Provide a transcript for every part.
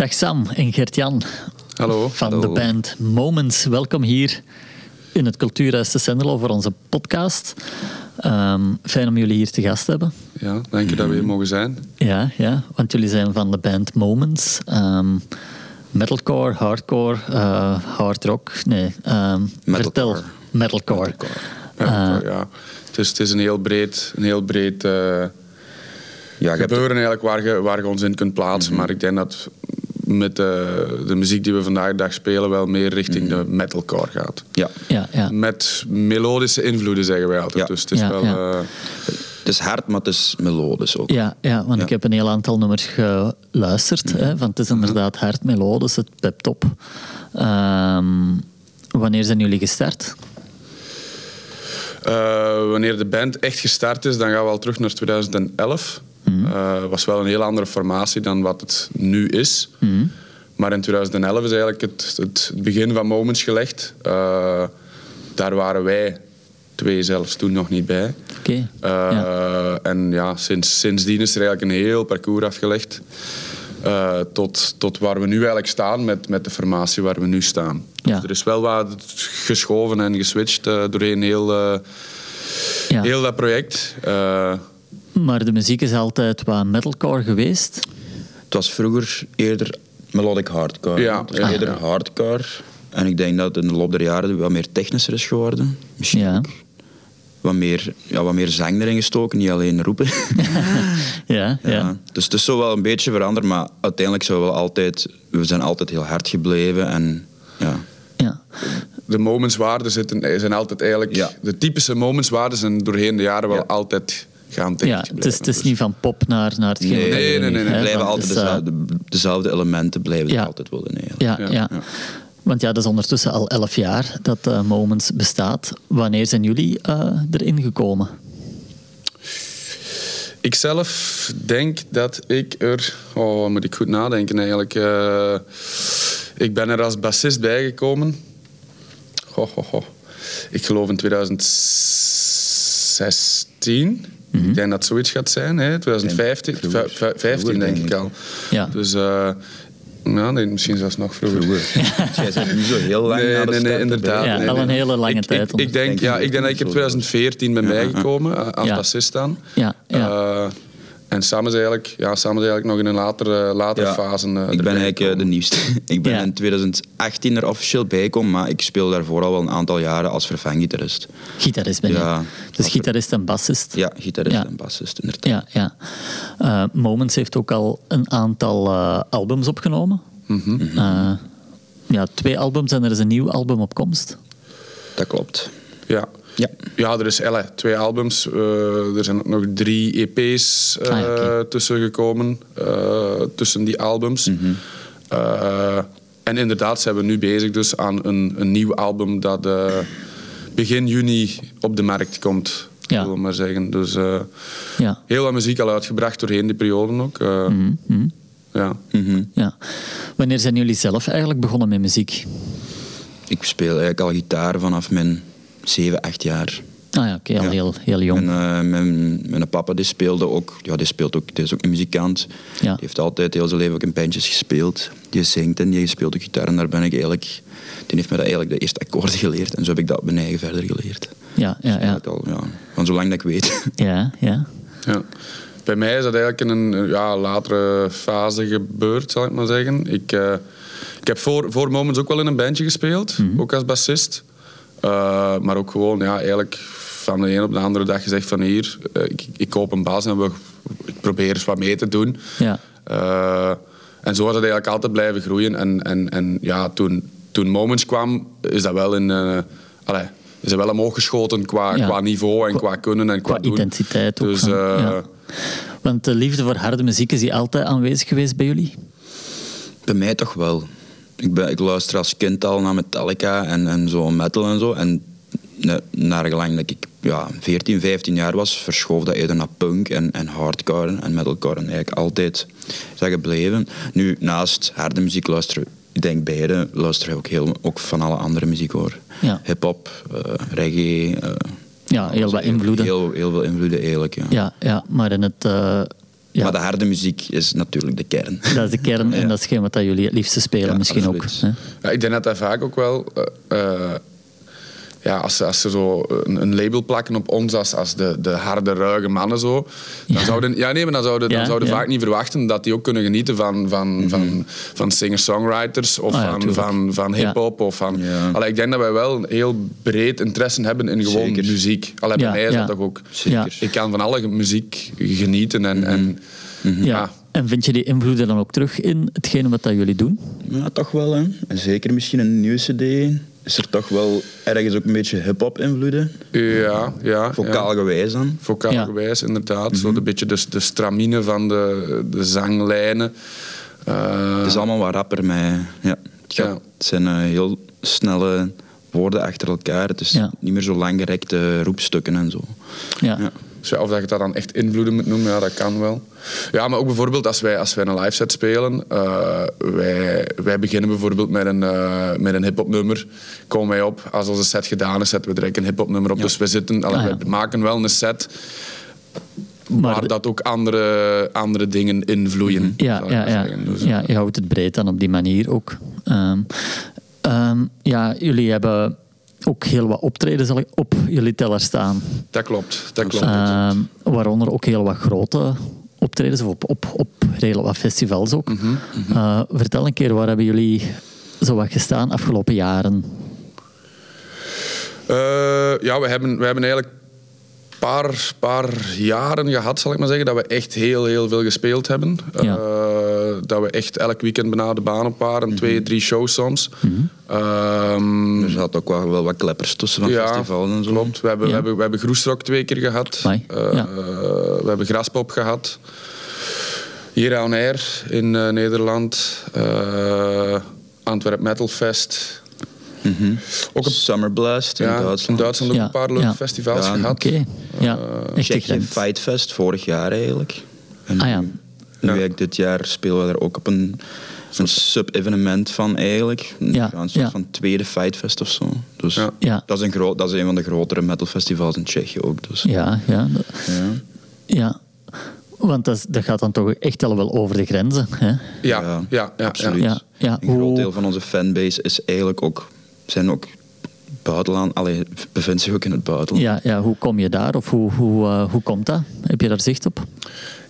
Dag Sam en Gert-Jan. Hallo. Van Hallo. de band Moments. Welkom hier in het Cultuurhuis te Sendelo voor onze podcast. Ehm, fijn om jullie hier te gast te hebben. Ja, dank je dat we hier mogen zijn. Ja, ja, want jullie zijn van de band Moments. Ehm, metalcore, hardcore, eh, hard rock. Nee, ehm, Metalcore. vertel. Metalcore. Ja, Eh, ja. Het, is, het is een heel breed, een heel breed eh, Ja, gebeuren eigenlijk waar je, waar je ons in kunt plaatsen. Maar ik denk dat met de, de muziek die we vandaag de dag spelen wel meer richting de metalcore gaat. ja. Ja, ja. Met melodische invloeden zeggen wij altijd. Ja. Dus het is Ja, wel... ja. eh, Het is hard, maar het is melodisch ook. Ja, ja, want Ja. ik heb een heel aantal nummers geluisterd. Hè, van het is inderdaad hard melodisch, het pept op. Ehm, wanneer zijn jullie gestart? Eh, wanneer de band echt gestart is, dan gaan we al terug naar 2011. Eh, was wel een heel andere formatie dan wat het nu is. Maar in 2011 is eigenlijk het, het begin van Moments gelegd. Eh, daar waren wij twee zelfs toen nog niet bij. Oké. Eh, ja. En ja, sinds, sindsdien is er eigenlijk een heel parcours afgelegd. tot, tot waar we nu eigenlijk staan met, met de formatie waar we nu staan. Ja. Dus er is wel wat geschoven en geswitcht eh, doorheen heel, ja. heel dat project. Maar de muziek is altijd wat metalcore geweest. Het was vroeger eerder melodic hardcore. Ja, Het is ja, eerder ja. hardcore. En ik denk dat het in de loop der jaren wat meer technischer is geworden. Misschien Ja. wat meer, ja, wat meer zang erin gestoken, niet alleen roepen. Ja, ja. Ja. Dus het is zo wel een beetje veranderd, maar uiteindelijk zijn we wel altijd, we zijn altijd heel hard gebleven. En ja, ja. de momentswaarden zitten, zijn altijd eigenlijk... Ja. De typische momentswaarden zijn doorheen de jaren wel Ja. altijd gaan ja het, is, het is niet van pop naar, naar hetgeen. Nee, nee, nee, nee, nee. hè, het blijven altijd het is, eh, dezelfde, dezelfde elementen blijven Ja. er altijd wel in. Ja, ja. Ja, ja. Want ja, dat is ondertussen al elf jaar dat eh, Moments bestaat. Wanneer zijn jullie eh, erin gekomen? Ik zelf denk dat ik er... Oh, moet ik goed nadenken eigenlijk. Eh, ik ben er als bassist bijgekomen. Goh, goh, goh. Ik geloof in 2016. Ik denk dat het zoiets gaat zijn. Hè? 2015, Vroeger. Vijf- vijf- 15 Vroeger, denk denk ik al. Ja. Dus... eh, ja, nee, misschien zelfs nog vroeger. Vroeger. Jij bent nu zo heel lang Nee, nee, nee, inderdaad. Ja, nee, al een hele lange ik, tijd Ik, ik, denk, ja, ik denk dat ik in zo. 2014 ben bijgekomen eh, als Ja. bassist dan. Ja, ja. Eh, en Sam is, eigenlijk, ja, Sam is eigenlijk nog in een latere, latere Ja, fase. eh, ik ben eigenlijk eh, de nieuwste. Ik ben Ja. in 2018 er officieel bij gekomen, maar ik speel daarvoor al wel een aantal jaren als vervanggitarist. Gitarist ben je. Ja. Dus gitarist en bassist. Ja, gitarist Ja. en bassist inderdaad. Ja, ja. Eh, Moments heeft ook al een aantal eh, albums opgenomen. Mhm. Eh, ja, twee albums en er is een nieuw album op komst. Dat klopt. Ja. Ja. Ja, er is elle, twee albums. eh, er zijn ook nog drie EP's eh, Ah, tussen gekomen. eh, tussen die albums. Mhm. Eh, en inderdaad zijn we nu bezig dus aan een, een nieuw album dat eh, begin juni op de markt komt. Ja. We maar zeggen. Dus eh, Ja. heel wat muziek al uitgebracht doorheen die periode ook. eh, Mhm. ja. Mhm. ja. Wanneer zijn jullie zelf eigenlijk begonnen met muziek? Ik speel eigenlijk al gitaar vanaf mijn 7, 8 jaar. Ah ja, oké, al Ja. heel, heel jong. Mijn, eh, mijn, mijn papa die speelde ook, ja, die speelt ook, die is ook een muzikant. Ja. Die heeft altijd heel zijn leven ook in bandjes gespeeld. Die zingt en die speelt ook gitaar en daar ben ik eigenlijk, die heeft me dat eigenlijk de eerste akkoorden geleerd en zo heb ik dat op mijn eigen verder geleerd. ja, ja, ja. Eigenlijk al, ja, van zolang dat ik weet. Ja, ja. Ja. Bij mij is dat eigenlijk in een ja, latere fase gebeurd, zal ik maar zeggen. Ik, eh, ik heb voor, voor Moments ook wel in een bandje gespeeld, ook als bassist. Eh, maar ook gewoon, ja, eigenlijk van de een op de andere dag gezegd van hier, eh, ik, ik koop een bas en we, ik probeer eens wat mee te doen. Ja. Eh, en zo is het eigenlijk altijd blijven groeien. En, en, en ja, toen, toen Moments kwam, is dat wel in... allee, is dat wel omhoog geschoten qua, Ja. qua niveau en Qua- qua kunnen en qua, Qua doen. identiteit ook. Dus van, ja. Want de liefde voor harde muziek, is die altijd aanwezig geweest bij jullie? Bij mij toch wel. Ik, ben, ik luister als kind al naar Metallica en, en zo metal en zo. En ne- naar gelang dat ik ja, 14, 15 jaar was, verschoof dat eerder naar punk en, en hardcore en metalcore. En eigenlijk altijd is dat gebleven. Nu, naast harde muziek luisteren, ik denk beide, luisteren ook, heel, ook van alle andere muziek hoor. Ja. Hip-hop, eh, reggae. eh, Ja, heel wat heel- invloeden. Heel, heel veel invloeden eigenlijk, ja. Ja, ja, maar in het, eh, Ja. Maar de harde muziek is natuurlijk de kern. Dat is de kern en Ja. dat is geen wat dat jullie het liefste spelen Ja, misschien ook. Hè? Ja, ik denk dat dat vaak ook wel... eh, eh, ja, als, ze- als ze zo een, een label plakken op ons als, als de, de harde, ruige mannen zo, dan Ja. zouden, ja, nee, maar dan zouden, Ja, dan zouden ja. vaak niet verwachten dat die ook kunnen genieten van, van, van, van singer-songwriters of Ah ja, van, van, van Ja. hip-hop. Of van, Ja. Allee, ik denk dat wij wel een heel breed interesse hebben in gewoon Zeker. muziek. Allee, bij Ja, mij is ja. dat toch ook. Zeker. Ik kan van alle muziek genieten en, en Ja. ja. En vind je die invloeden dan ook terug in hetgene wat dat jullie doen? Ja, toch wel. Hè. En zeker misschien een nieuwe cd. Is er toch wel ergens ook een beetje hip-hop invloeden? Ja, ja. Vocaal ja. gewijs dan. Vocaal Ja. gewijs, inderdaad. Zo een beetje de, de stramine van de, de zanglijnen. Eh, Het is allemaal wat rapper met... Ja, het, gaat- het zijn eh, heel snelle woorden achter elkaar. Het is Ja. niet meer zo langgerekte roepstukken en zo. Ja. Ja. dus ja, of dat je dat dan echt invloeden moet noemen, ja, dat kan wel. Ja, maar ook bijvoorbeeld als wij, als wij een live set spelen. eh, wij, wij beginnen bijvoorbeeld met een, eh, met een hip-hop nummer. Komen wij op, als onze set gedaan is, zetten we direct een hip-hop nummer op. Dus we, zitten, Ah, ja. we maken wel een set Maar waar dat ook andere, andere dingen invloeien. Ja, ik ja, ja. zeggen. Dus, ja, je houdt het breed dan op die manier ook. Ehm, ehm, ja, jullie hebben ook heel wat optredens op jullie teller staan. Dat klopt, dat klopt. Ehm, waaronder ook heel wat grote optredens, of op, op, op redelijk wat festivals ook. Mhm, Eh, vertel een keer, waar hebben jullie zo wat gestaan afgelopen jaren? Eh, ja, we hebben, we hebben eigenlijk een paar, paar jaren gehad, zal ik maar zeggen, dat we echt heel, heel veel gespeeld hebben. Ja. Eh, dat we echt elk weekend bijna de baan op waren, twee, drie shows soms. Ehm, Er zaten ook wel, wel wat kleppers tussen van ja, festivals en zo. klopt. We hebben, Ja. we hebben, we hebben Groesrock twee keer gehad. Eh, ja. we hebben Graspop gehad. Hier on Air in eh, Nederland. Eh Antwerp Metal Fest. Ook een Summer Blast in ja, Duitsland. in Duitsland ook Ja, een paar leuke ja. festivals Ja, gehad. Oké, ja, echt de Tsjechië grens. Fight Fest vorig jaar eigenlijk. En Ah ja. Nu, eigenlijk dit jaar spelen we er ook op een, een sub-evenement van eigenlijk. Een, Ja, een soort ja. van tweede Fight Fest of zo. Dus Ja. Ja. Dat, is een groot, dat is een van de grotere metalfestivals in Tsjechië ook. Dus. Ja, ja. Ja. ja. Want dat, dat gaat dan toch echt al wel over de grenzen. Hè? Ja, ja, ja, ja. absoluut. Ja, ja. Een groot deel van onze fanbase is eigenlijk ook, zijn ook buitenland, allee, bevindt zich ook in het buitenland. Ja, ja, hoe kom je daar? Of hoe, hoe, eh, hoe komt dat? Heb je daar zicht op?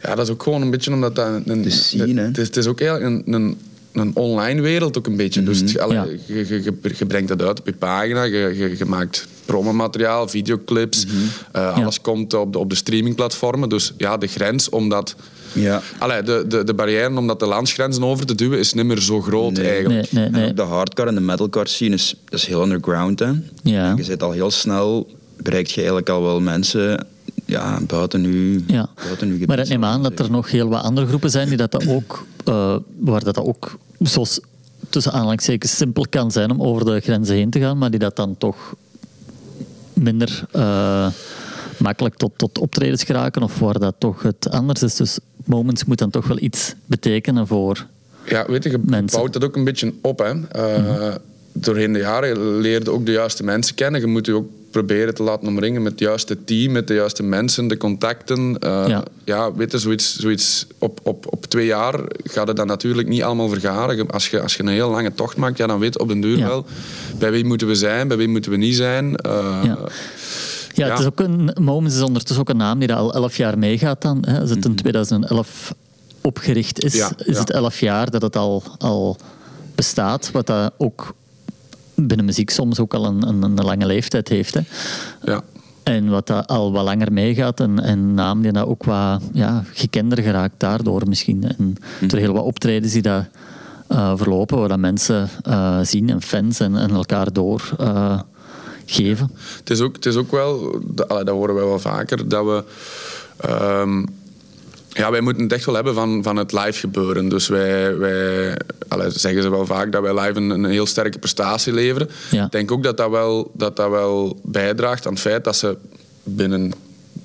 Ja, dat is ook gewoon een beetje omdat dat... Een, een- De scene, hè? het, is, het is ook eigenlijk een, een, een online wereld ook een beetje. Dus het- allee, Ja. je, je, je, je brengt dat uit op je pagina, je, je, je maakt promomateriaal, videoclips. eh, alles komt op de, op de streamingplatformen. Dus ja, de grens om dat... Ja. Allee, de, de, de barrière om dat de landsgrenzen over te duwen is niet meer zo groot Nee. eigenlijk. Nee, nee, En nee. ook de hardcore en de metalcore scene is, is heel underground. Hè. Ja. En je zit al heel snel, bereikt je eigenlijk al wel mensen ja, buiten nu. Ja. Buiten nu Maar ik neem aan dat er nog heel wat andere groepen zijn die dat, dat ook, eh, waar dat, dat ook zoals tussen aanhalingstekens simpel kan zijn om over de grenzen heen te gaan, maar die dat dan toch minder eh, makkelijk tot, tot optredens geraken of waar dat toch het anders is. Dus Moments moet dan toch wel iets betekenen voor... Ja, weet je, je Mensen. bouwt dat ook een beetje op. Hè. Eh, Doorheen de jaren leer je ook de juiste mensen kennen. Je moet je ook proberen te laten omringen met het juiste team, met de juiste mensen, de contacten. Eh, Ja. ja. weet je, zoiets, zoiets op, op, op twee jaar gaat het dan natuurlijk niet allemaal vergaren. Als je, als je een heel lange tocht maakt, ja, dan weet je op den duur Ja. wel bij wie moeten we zijn, bij wie moeten we niet zijn. Eh, Ja. Ja, Ja. het is ook een, Moments is ondertussen ook een naam die dat al elf jaar meegaat dan. Hè. Als het in 2011 opgericht is, Ja, is het elf jaar dat het al, al bestaat. Wat dat ook binnen muziek soms ook al een, een, een lange leeftijd heeft. Hè. ja. En wat dat al wat langer meegaat. En, en een naam die dat ook wat ja, gekender geraakt daardoor misschien. En door heel wat optredens die dat eh, verlopen, waar dat mensen eh, zien en fans en, en elkaar door eh, geven. Het is ook, het is ook wel, dat, dat horen wij wel vaker, dat we. ehm, ja, wij moeten het echt wel hebben van, van het live gebeuren. Dus wij, wij allee, zeggen ze wel vaak dat wij live een, een heel sterke prestatie leveren. Ja. Ik denk ook dat dat, wel, dat dat wel bijdraagt aan het feit dat ze binnen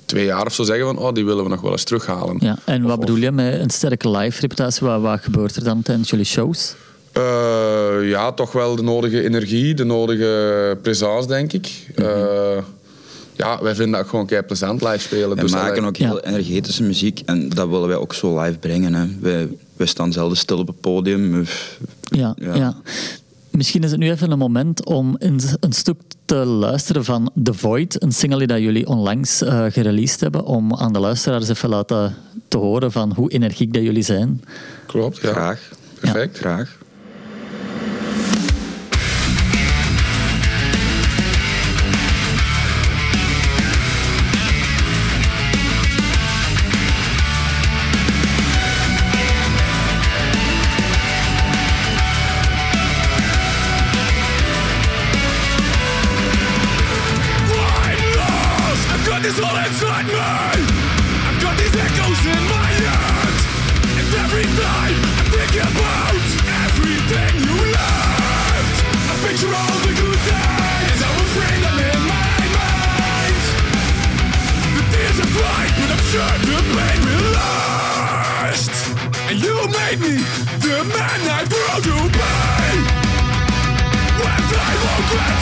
twee jaar of zo zeggen van oh, die willen we nog wel eens terughalen. Ja, en wat of- bedoel je met een sterke live reputatie? Wat, wat gebeurt er dan tijdens jullie shows? Eh, ja, toch wel de nodige energie, de nodige presence, denk ik. Eh, ja, wij vinden dat gewoon kei plezant live spelen. We Dus maken allee, ook Ja. heel energetische muziek en dat willen wij ook zo live brengen. Hè. Wij, wij staan zelden stil op het podium. Ja, ja. Ja. Misschien is het nu even een moment om een, een stuk te luisteren van The Void, een single dat jullie onlangs eh gereleased hebben, om aan de luisteraars even laten te horen van hoe energiek dat jullie zijn. Klopt, ja. Graag. Perfect. Graag.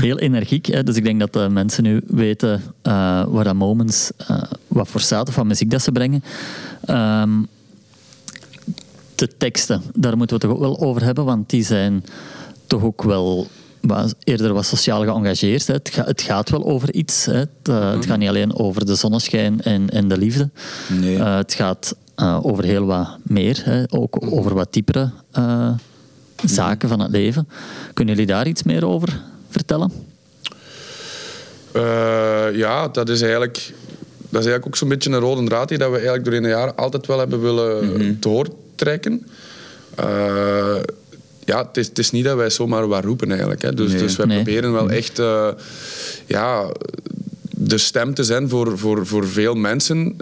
heel energiek. Hè? Dus ik denk dat de mensen nu weten eh, waar dat Moments, eh, wat voor staat of wat muziek dat ze brengen. Ehm, de teksten, daar moeten we het toch ook wel over hebben, want die zijn toch ook wel wat- eerder wat sociaal geëngageerd. Hè? Het, ga- het gaat wel over iets. Hè? Het, eh, het gaat niet alleen over de zonneschijn en, en de liefde. Nee. Eh, het gaat eh, over heel wat meer, hè? ook over wat diepere eh, zaken van het leven. Kunnen jullie daar iets meer over vertellen? Eh, ja, dat is eigenlijk, dat is eigenlijk ook zo'n beetje een rode draad die dat we eigenlijk doorheen de jaren altijd wel hebben willen doortrekken. Eh, ja, het is, het is niet dat wij zomaar wat roepen eigenlijk. Hè. Dus, Nee. dus wij Nee. proberen wel echt eh, ja, de stem te zijn voor, voor, voor veel mensen.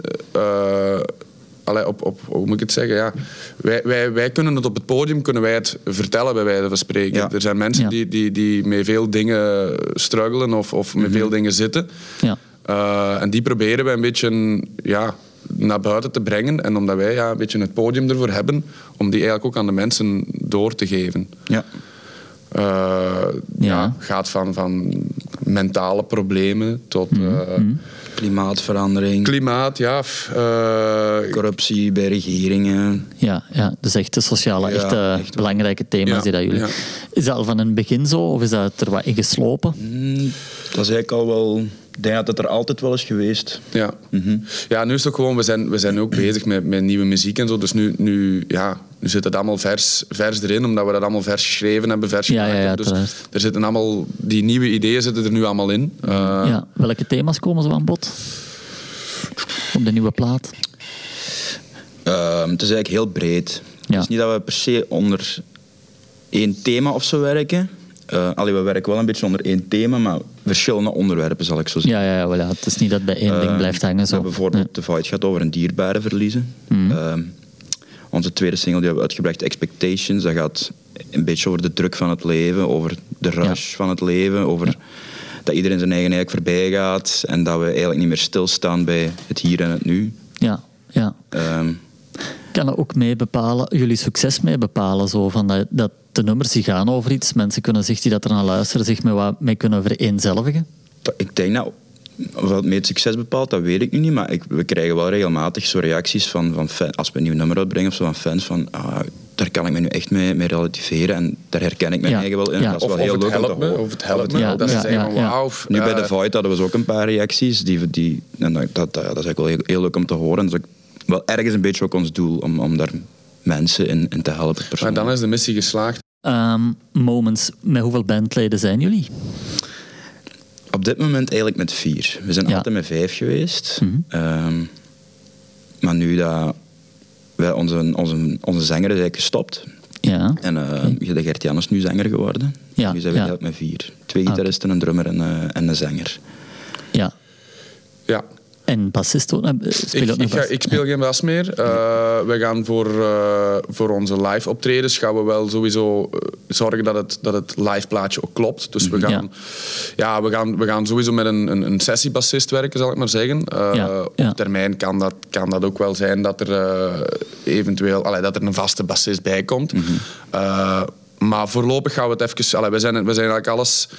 Allee, op, op, hoe moet ik het zeggen? Ja. Wij, wij, wij kunnen het op het podium kunnen wij het vertellen, bij wijze van spreken. Ja. Er zijn mensen Ja. die, die, die met veel dingen struggelen of, of met veel dingen zitten. Ja. Eh, en die proberen wij een beetje ja, naar buiten te brengen. En omdat wij ja, een beetje het podium ervoor hebben, om die eigenlijk ook aan de mensen door te geven. Ja. Eh, ja. Ja. gaat van, van mentale problemen tot eh, Klimaatverandering, klimaat, ja. eh, corruptie bij regeringen. Ja, ja, dus echt de sociale, Ja, echt, eh, echt belangrijke thema's Ja, die dat jullie... ja. Is dat al van een begin zo, of is dat er wat in geslopen? Hmm, dat is eigenlijk al wel... Ik denk dat het er altijd wel is geweest. Ja. ja, nu is het ook gewoon, we zijn, we zijn ook bezig met, met nieuwe muziek en zo. Dus nu, nu, ja, nu zit het allemaal vers, vers erin, omdat we dat allemaal vers geschreven hebben, vers Ja, gemaakt ja, ja, hebben. Dus er zitten allemaal, die nieuwe ideeën zitten er nu allemaal in. Eh, ja. Welke thema's komen zo aan bod? Op de nieuwe plaat? Ehm, het is eigenlijk heel breed. Ja. Het is niet dat we per se onder één thema of zo werken. Eh allee, we werken wel een beetje onder één thema, maar verschillende onderwerpen zal ik zo zeggen. Ja, ja, ja, voilà. het is niet dat bij één ding Eh, blijft hangen. we Zo. hebben bijvoorbeeld de Void gaat over een dierbare verliezen. Mhm. Onze tweede single die hebben we uitgebracht, Expectations, dat gaat een beetje over de druk van het leven, over de rush van het leven, over dat iedereen zijn eigen eigenlijk voorbij gaat en dat we eigenlijk niet meer stilstaan bij het hier en het nu. Ja, ja. Ehm, Kan dat ook mee bepalen, jullie succes mee bepalen? Zo, van dat, dat de nummers die gaan over iets, mensen kunnen zich die dat er naar luisteren, zich met wat mee kunnen vereenzelvigen? ik denk dat of dat mee het succes bepaalt, dat weet ik nu niet, maar ik, we krijgen wel regelmatig zo reacties van, van fans, als we een nieuw nummer uitbrengen of zo, van fans van ah, daar kan ik me nu echt mee, mee relativeren en daar herken ik mijn Ja. eigen wel in. Ja. Dat is Of, wel heel of leuk om te horen. of het helpt me. Ja, dat ze ja, zeggen ja, van ja. wauw. Nu bij eh, The Void hadden we ook een paar reacties. Die, die, en dat, dat, dat is eigenlijk wel heel, heel leuk om te horen. Dat is ook wel ergens een beetje ook ons doel om, om daar mensen in, in te helpen. Maar dan is de missie geslaagd. Ehm, moments, met hoeveel bandleden zijn jullie? Op dit moment eigenlijk met vier. We zijn Ja. altijd met vijf geweest. Mhm. Ehm, maar nu dat wij onze, onze, onze zanger is eigenlijk gestopt. Ja. En eh de Gert-Jan is nu zanger geworden. Ja, Nu zijn we ja. met vier. Twee Ah, gitaristen, een drummer en, eh, en een zanger. Ja. Ja. En bassist ook? eh, Speel Ik, ook ik, ga- bas? ik speel geen bas meer. Eh, we gaan voor, eh, voor onze live optredens gaan we wel sowieso zorgen dat het, dat het live plaatje ook klopt. Dus we gaan, Ja. ja. we gaan, we gaan sowieso met een, een, een sessiebassist werken, zal ik maar zeggen. Ja, Op termijn kan dat, kan dat ook wel zijn dat er eventueel allee, dat er een vaste bassist bij komt. Mhm. Maar voorlopig gaan we het even... Allee, we, zijn, we zijn eigenlijk alles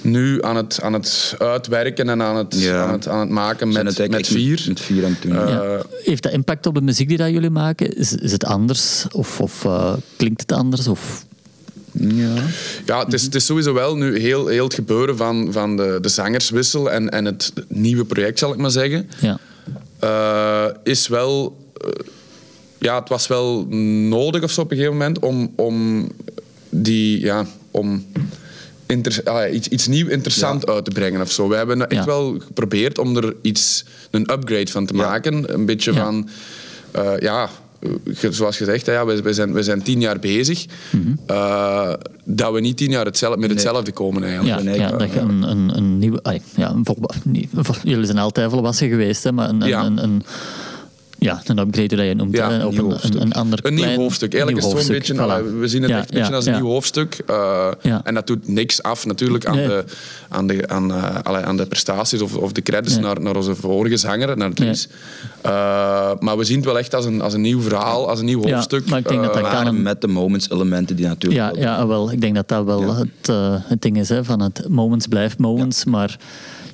nu aan het, aan het uitwerken en aan het, Ja. aan het, aan het maken met, het met vier. Met vier aan het doen. Eh, Ja. Heeft dat impact op de muziek die dat jullie maken? Is, is het anders? Of, of eh, klinkt het anders? Of... ja. Ja, het is, het is sowieso wel nu heel, heel het gebeuren van, van de, de zangerswissel en, en het nieuwe project, zal ik maar zeggen. Ja. eh, is wel... ja, het was wel nodig of zo op een gegeven moment om, om die... Ja, om inter- iets, iets nieuw interessant uit te brengen of zo. We hebben echt Ja. wel geprobeerd om er iets, een upgrade van te Ja. maken. Een beetje Ja. van... eh, ja, ge- zoals gezegd, hè, ja, we, we, zijn, we zijn tien jaar bezig. Eh, dat we niet tien jaar hetzelfde, met hetzelfde komen eigenlijk. Ja, eh, dat je een, een, een nieuwe... ja, een vol- jullie zijn altijd volwassen geweest, hè, maar een, een, Ja. een, een- ja, een upgrade, dat je noemt. Ja, hè, een op nieuw een, hoofdstuk. een, een ander Een nieuw klein- hoofdstuk. Eigenlijk nieuw is het zo'n beetje, voilà. we zien het Ja, echt een beetje als een ja. nieuw hoofdstuk. Eh, Ja. En dat doet niks af natuurlijk aan, Nee. de, aan, de, aan, eh, allee, aan de prestaties of, of de credits Nee. naar, naar onze vorige zanger, naar Dries. Eh, maar we zien het wel echt als een, als een nieuw verhaal, als een nieuw Ja, hoofdstuk. maar ik denk dat dat Eh, kan een- met de moments elementen die natuurlijk Ja, wel- ja, wel. Ik denk dat dat wel Ja. het, eh, het ding is. Hè, van het moments blijft moments. Maar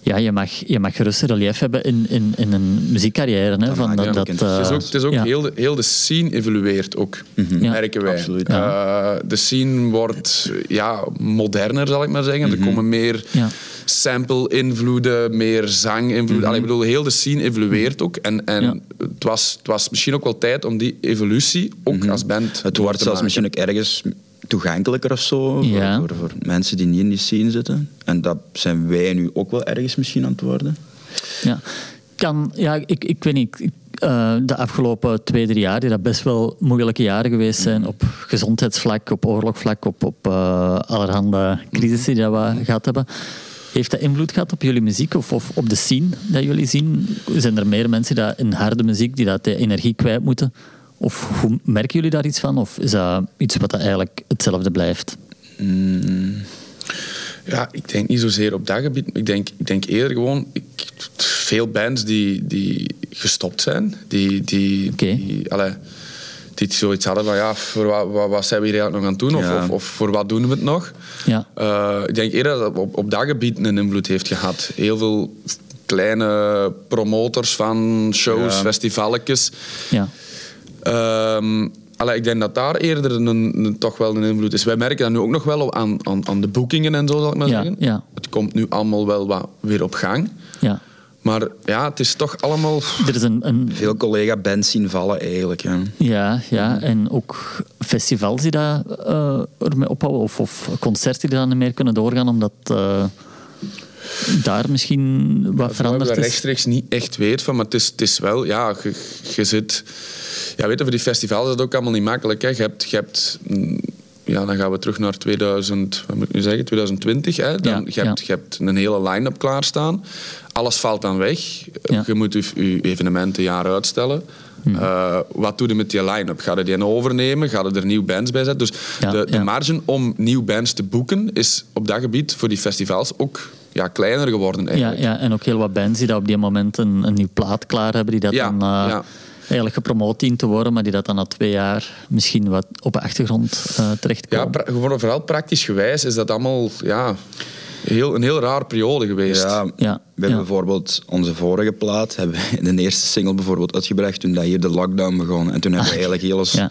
ja, je mag, je mag gerust relief hebben in, in, in een muziekcarrière. Hè, van maakt dat, het dat, ook eh, Het is ook, het is ook ja. heel, de, heel de scene evolueert ook, Ja. merken wij. Absoluut. Eh, de scene wordt ja, moderner, zal ik maar zeggen. Er komen meer Ja. sample-invloeden, meer zang-invloeden. Allee, Ik bedoel, heel de scene evolueert ook. En, en Ja. het, was, het was misschien ook wel tijd om die evolutie ook als band Het wordt te zelfs maken. misschien ook ergens toegankelijker of zo Ja. voor, voor, voor mensen die niet in die scene zitten. En dat zijn wij nu ook wel ergens misschien aan het worden. Ja, kan, ja ik, ik weet niet. ik- eh, de afgelopen twee, drie jaar, die dat best wel moeilijke jaren geweest zijn op gezondheidsvlak, op oorlogvlak, op, op eh, allerhande crisissen die dat we gehad hebben. Heeft dat invloed gehad op jullie muziek of, of op de scene dat jullie zien? Zijn er meer mensen die dat in harde muziek die dat de energie kwijt moeten? Of hoe merken jullie daar iets van? Of is dat iets wat dat eigenlijk hetzelfde blijft? Ja, ik denk niet zozeer op dat gebied. Ik denk, ik denk eerder gewoon... Ik, veel bands die, die gestopt zijn. Die, die, die, allee, die zoiets hadden van... Ja, voor wat, wat, wat zijn we hier eigenlijk nog aan het doen? Ja. Of, of, of voor wat doen we het nog? Ja. Eh, ik denk eerder dat het op, op dat gebied een invloed heeft gehad. Heel veel kleine promotors van shows, Ja. festivalletjes. Ja. Ehm, allee, ik denk dat daar eerder een, een- toch wel een invloed is. Wij merken dat nu ook nog wel aan, aan, aan de boekingen en zo, zal ik maar Ja, zeggen. ja. Het komt nu allemaal wel wat weer op gang. ja. Maar ja, het is toch allemaal... Er is een, een, Veel collega-bands zien vallen eigenlijk. Ja. Ja, ja, en ook festivals die daar eh, ermee ophouden, of, of concerten die dan niet meer kunnen doorgaan, omdat eh, daar misschien wat we veranderd is. rechtstreeks niet echt weet van, maar het is, het is wel, ja, je, je zit... Ja, weet je, voor die festivals is het ook allemaal niet makkelijk. Hè. Je hebt... Je hebt mm, ja, dan gaan we terug naar 2000, wat moet ik nu zeggen, 2020. Hè. Dan, Ja, je, hebt, ja. je hebt een hele line-up klaarstaan. Alles valt dan weg. Ja. Je moet je, je evenementen een jaar uitstellen. Mhm. Eh, wat doe je met die line-up? Ga je die overnemen? Ga je er nieuwe bands bij zetten? Dus Ja, de, de ja. marge om nieuwe bands te boeken is op dat gebied voor die festivals ook ja, kleiner geworden Ja, eigenlijk. ja, en ook heel wat bands die dat op die moment een, een nieuw plaat klaar hebben, die dat Ja, dan eh, ja. eigenlijk gepromoot dient te worden, maar die dat dan na twee jaar misschien wat op de achtergrond eh Ja, terechtkomen. pra- gewoon vooral praktisch gewijs is dat allemaal ja, heel, een heel raar periode geweest. Ja, Ja, we hebben ja. bijvoorbeeld onze vorige plaat, hebben we de eerste single bijvoorbeeld uitgebracht toen dat hier de lockdown begon. En toen hebben we eigenlijk heel ons, Ja.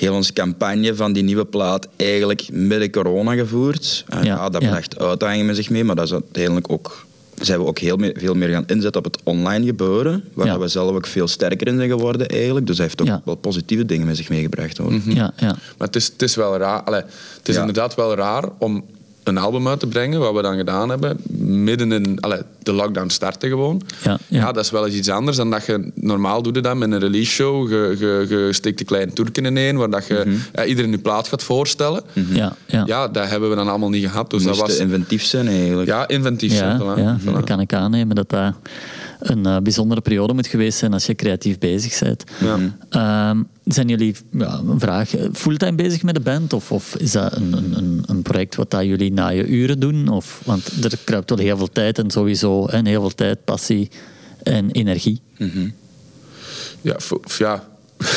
Heel onze campagne van die nieuwe plaat eigenlijk midden corona gevoerd. En Ja, ja, dat ja. bracht uitdagingen met zich mee, maar dat is uiteindelijk ook zijn we ook heel meer, veel meer gaan inzetten op het online gebeuren, waar Ja. we zelf ook veel sterker in zijn geworden eigenlijk. Dus dat heeft ook Ja. wel positieve dingen met zich meegebracht. Hoor. ja, ja. Maar het is, het is wel raar. Allee, het is Ja. inderdaad wel raar om een album uit te brengen, wat we dan gedaan hebben, midden in allee, de lockdown starten gewoon. Ja, ja. dat is wel eens iets anders dan dat je normaal doet je dat met een release show. Je, je, je steekt een kleine toerken in één, waar dat je Mhm. ja, iedereen je plaat gaat voorstellen. ja, ja. Ja, dat hebben we dan allemaal niet gehad. Dus dat was inventief zijn eigenlijk. ja, inventief. Ja, voilà, ja, voilà. dat kan ik aannemen dat dat een eh, bijzondere periode moet geweest zijn als je creatief bezig bent. Ehm, zijn jullie, ja, een vraag, eh, fulltime bezig met de band? Of, of is dat een, een- een, een project wat dat jullie na je uren doen? Of, want er kruipt wel heel veel tijd en sowieso en heel veel tijd, passie en energie. Ja, fu- ja.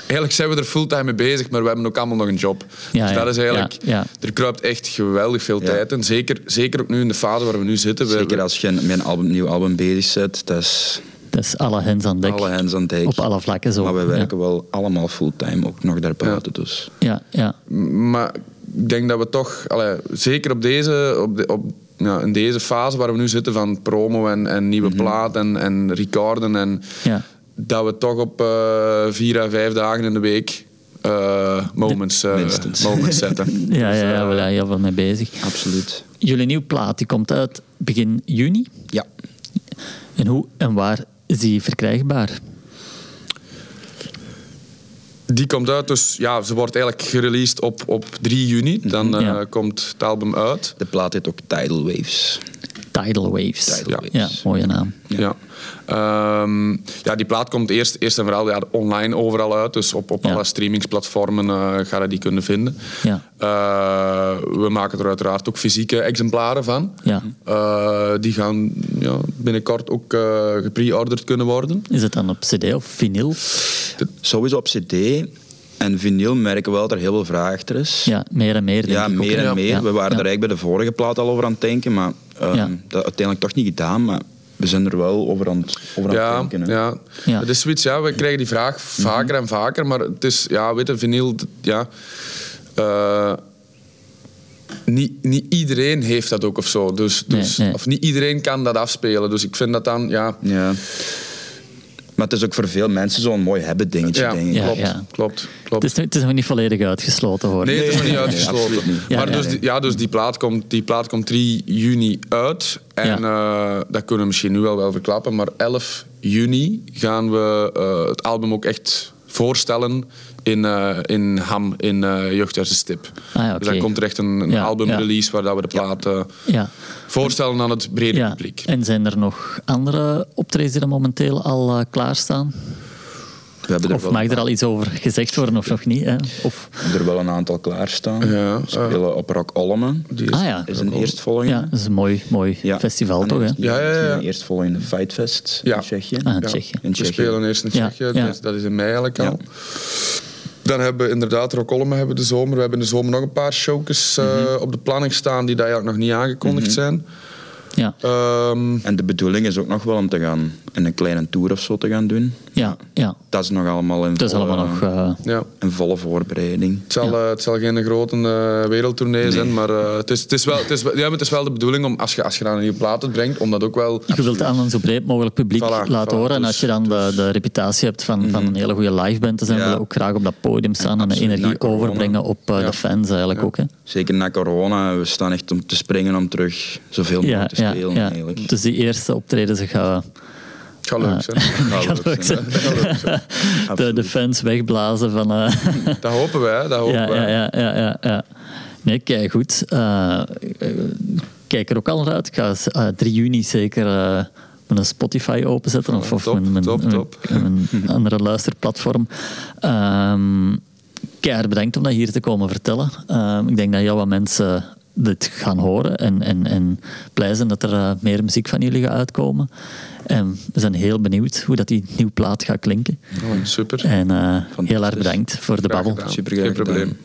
eigenlijk zijn we er fulltime mee bezig, maar we hebben ook allemaal nog een job. Ja, dus ja, dat is eigenlijk... ja, ja. Er kruipt echt geweldig veel Ja. tijd in. Zeker, zeker ook nu in de fase waar we nu zitten. We- Zeker we- als je met een album, nieuw album bezig bent, dat is Dat is alle hens aan dek. alle hands aan dek. Op alle vlakken zo. Maar we Ja. werken wel allemaal fulltime, ook nog daarbuiten. Dus. Ja, ja. Maar ik denk dat we toch, allee, zeker op deze, op de, op, ja, in deze fase waar we nu zitten van promo en, en nieuwe plaat en, en recorden, en ja. dat we toch op eh, vier à vijf dagen in de week eh, moments, eh, moments zetten. Ja, Dus, ja, ja, eh, we zijn heel veel mee bezig. Absoluut. Jullie nieuwe plaat die komt uit begin juni. Ja. En hoe en waar is die verkrijgbaar? Die komt uit, dus ja, ze wordt eigenlijk gereleased op, op 3 juni. Dan eh, Ja. komt het album uit. De plaat heet ook Tidal Waves. Tidal Waves. Tidal Ja, Waves. mooie naam. Ja. Ehm, ja, die plaat komt eerst, eerst en vooral ja, online overal uit. Dus op, op Ja. alle streamingsplatformen eh ga je die kunnen vinden. Ja. Eh, we maken er uiteraard ook fysieke exemplaren van. Ja. Eh, die gaan ja, binnenkort ook eh gepre-orderd kunnen worden. Is het dan op cd of vinyl? Sowieso op CD. En vinyl merken we wel dat er heel veel vraag achter is. Ja, meer en meer denk Ja, ik ook, meer en meer. Ja, We waren ja. er eigenlijk bij de vorige plaat al over aan het denken, maar ehm, Ja. dat uiteindelijk toch niet gedaan. Maar we zijn er wel over aan het, over aan Ja, het denken. hè. ja. Ja. Het is zoiets, ja, we krijgen die vraag vaker en vaker. Maar het is, ja, weet je, vinyl, ja... eh, niet, niet iedereen heeft dat ook of zo. Dus, Nee, dus, nee. Of niet iedereen kan dat afspelen. Dus ik vind dat dan, ja... Ja. Maar het is ook voor veel mensen zo'n mooi hebben dingetje, Ja, denk ik. Ja, klopt, ja. klopt, klopt. Het is, het is nog niet volledig uitgesloten hoor. Nee, het is nog niet uitgesloten. absoluut niet. Maar ja, dus. Die, ja, dus die plaat komt, die plaat komt 3 juni uit. En eh, dat kunnen we misschien nu wel wel verklappen. Maar 11 juni gaan we eh, het album ook echt voorstellen in, eh, in Ham, in eh Jeugdhuizen Stip. Ah, ja, Dus dan komt er echt een, een Ja, albumrelease waar dat we de plaat eh, Ja. voorstellen aan het brede ja. publiek. En zijn er nog andere optredens die er momenteel al klaarstaan? We hebben er, Of mag er al iets over gezegd worden of nog niet? Hè? Of, we hebben er wel een aantal klaarstaan. Ja, we spelen op Rock Olmen. Die ah ja, is een eerstvolgende. ja, dat is een mooi, mooi Ja. festival En toch? Hè? Ja, ja, ja. Een eerstvolgende Fightfest Ja. in Tsjechië. Ah, in. Tsjechië. In We spelen eerst in Tsjechië, ja. Dat, is, dat is in mei eigenlijk al. Dan hebben we inderdaad Rockholm hebben de zomer. We hebben in de zomer nog een paar showcases eh, Mhm. op de planning staan die daar eigenlijk nog niet aangekondigd zijn. Ja, Ehm, En de bedoeling is ook nog wel om te gaan in een kleine tour of zo te gaan doen. ja, ja. Dat is nog allemaal in, Het is volle, allemaal nog... eh, ja. in volle voorbereiding. Het zal, Ja. eh, het zal geen grote eh, wereldtournee zijn, maar eh, het, is, het, is wel, het, is, wel- ja, maar het is wel de bedoeling om, als je, als je dan een nieuwe plaat uitbrengt, om dat ook wel... je wilt het aan een zo breed mogelijk publiek Voilà, laten voilà, horen. En dus- als je dan de, de reputatie hebt van, van een hele goede liveband te zijn, Ja. wil je ook graag op dat podium staan en de absoluut, energie overbrengen op Ja. de fans eigenlijk ook. Hè? Zeker na corona, we staan echt om te springen om terug zoveel Ja, mogelijk te spelen ja. eigenlijk. Dus die eerste optreden ze gaan gaat leuk zijn. gaat leuk zijn. de, fans wegblazen van... eh, Dat hopen wij, dat hopen ja, wij. ja, ja, ja, ja, ja. Nee, kijk goed. Eh, eh, kijk er ook al naar uit. Ik ga eh, 3 juni zeker eh, mijn Spotify openzetten. Of, of top, mijn, mijn, top, mijn- top. mijn andere luisterplatform. Ehm keihard bedankt om dat hier te komen vertellen. Ehm, ik denk dat heel wat mensen dit gaan horen en, en, en blij zijn dat er eh, meer muziek van jullie gaat uitkomen. En we zijn heel benieuwd hoe dat die nieuwe plaat gaat klinken. Oh, super. En eh, heel erg bedankt voor de babbel. Super Geen probleem.